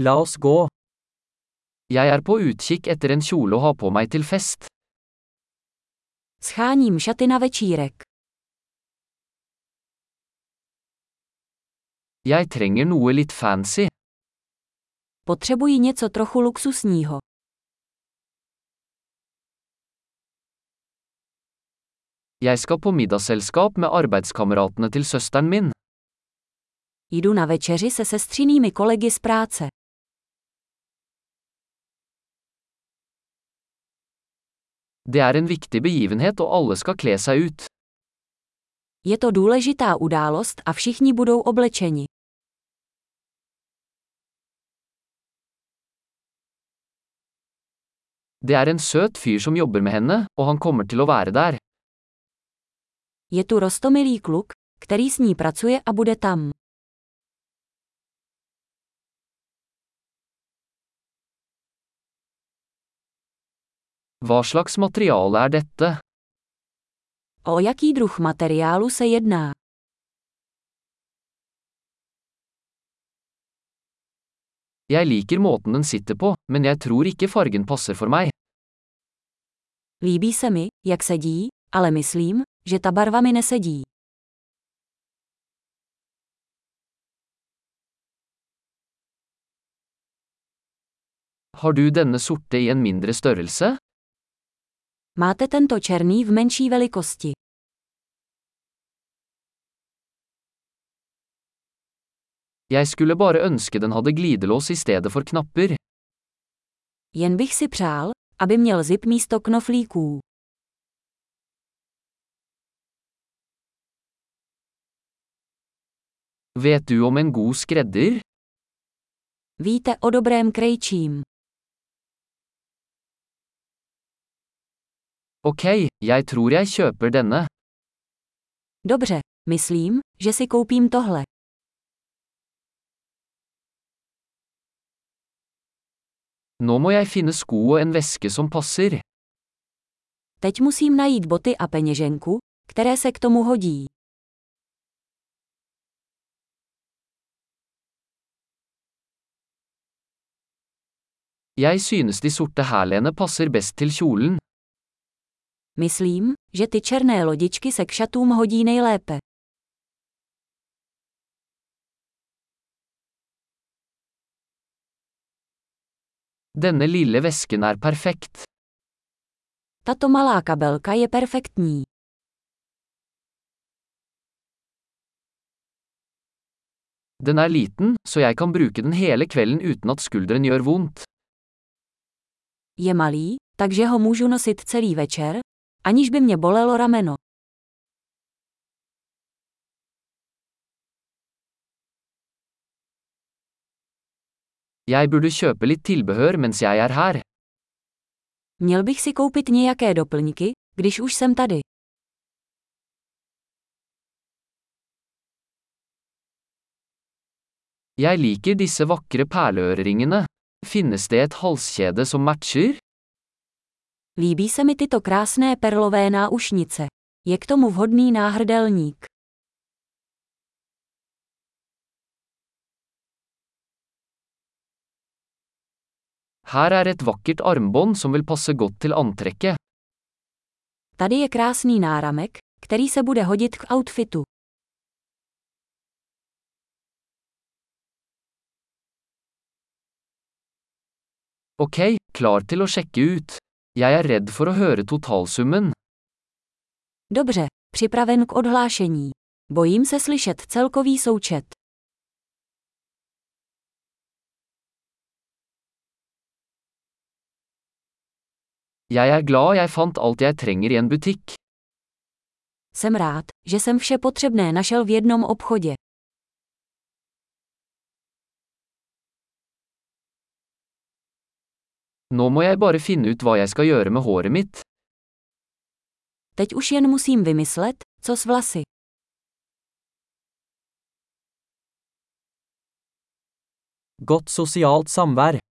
La oss gå. Jeg er på utkikk etter en kjole å ha på meg til fest. Scháním šaty na večírek. Jeg trenger noe litt fancy. Potřebuji něco trochu luxusního. Jeg skal på middagsselskap med arbeidskameratene til søsteren min. Jdu na večeři se sestřinými kolegy z práce. Det er en viktig begivenhet og alle skal kle seg ut. Je to důležitá událost a všichni budou oblečeni. Det er en søt fyr som jobber med henne, og han kommer til å være der. Je tu rostomilý kluk, který s ní pracuje a bude tam. Hva slags materiale er dette? O jaký druh materiálu se jedná? Jeg liker måten den sitter på, men jeg tror ikke fargen passer for meg. Líbí se mi, jak sedí, ale myslím, že ta barva mi nesedí. Har du denne sorte i en mindre størrelse? Máte tento černý v menší velikosti. Jeg skulle bare ønske den hadde glidelås i stedet for knapper. Jen bych si přál, aby měl zip místo knoflíků. Vet du om en god skredder? Víte o dobrém krejčím. Ok, jeg tror jeg kjøper denne. Dobře, myslím, že si koupím tohle. Nå må jeg finne sko og en veske som passer. Teď musím najít boty a peněženku, které se k tomu hodí. Jeg synes de sorte hælene passer best til kjolen. Myslím, že ty černé lodičky se k šatům hodí nejlépe. Denne lille vesken er perfekt. Tato malá kabelka je perfektní. Den er liten, så jeg kan bruke den hele kvelden uten at skulderen gjør vondt. Je malý, takže ho můžu nosit celý večer, aniž by mě bolelo rameno. Jeg burde kjøpe litt tilbehør mens jeg er her. Měl bych si koupit nějaké doplňky, když už jsem tady. Jeg liker disse vakre perleøreringene. Finnes det et halskjede som matcher? Líbí se mi tyto krásné perlové náušnice. Je k tomu vhodný náhrdelník. Her er et vakkert armbånd som vil passe godt til antrekket. Tady je krásný náramek, který se bude hodit k outfitu. Ok, klar til å sjekke ut. Jeg er redd for å høre totalsummen. Dobře, připraven k odhlášení. Bojím se slyšet celkový součet. Jeg er glad jeg fant alt jeg trenger i en butikk. Jsem rád, že jsem vše potřebné našel v jednom obchodě. Nå må jeg bare finne ut hva jeg skal gjøre med håret mitt. Teď už jen musím vymyslet, co s vlasy. Godt sosialt samvær.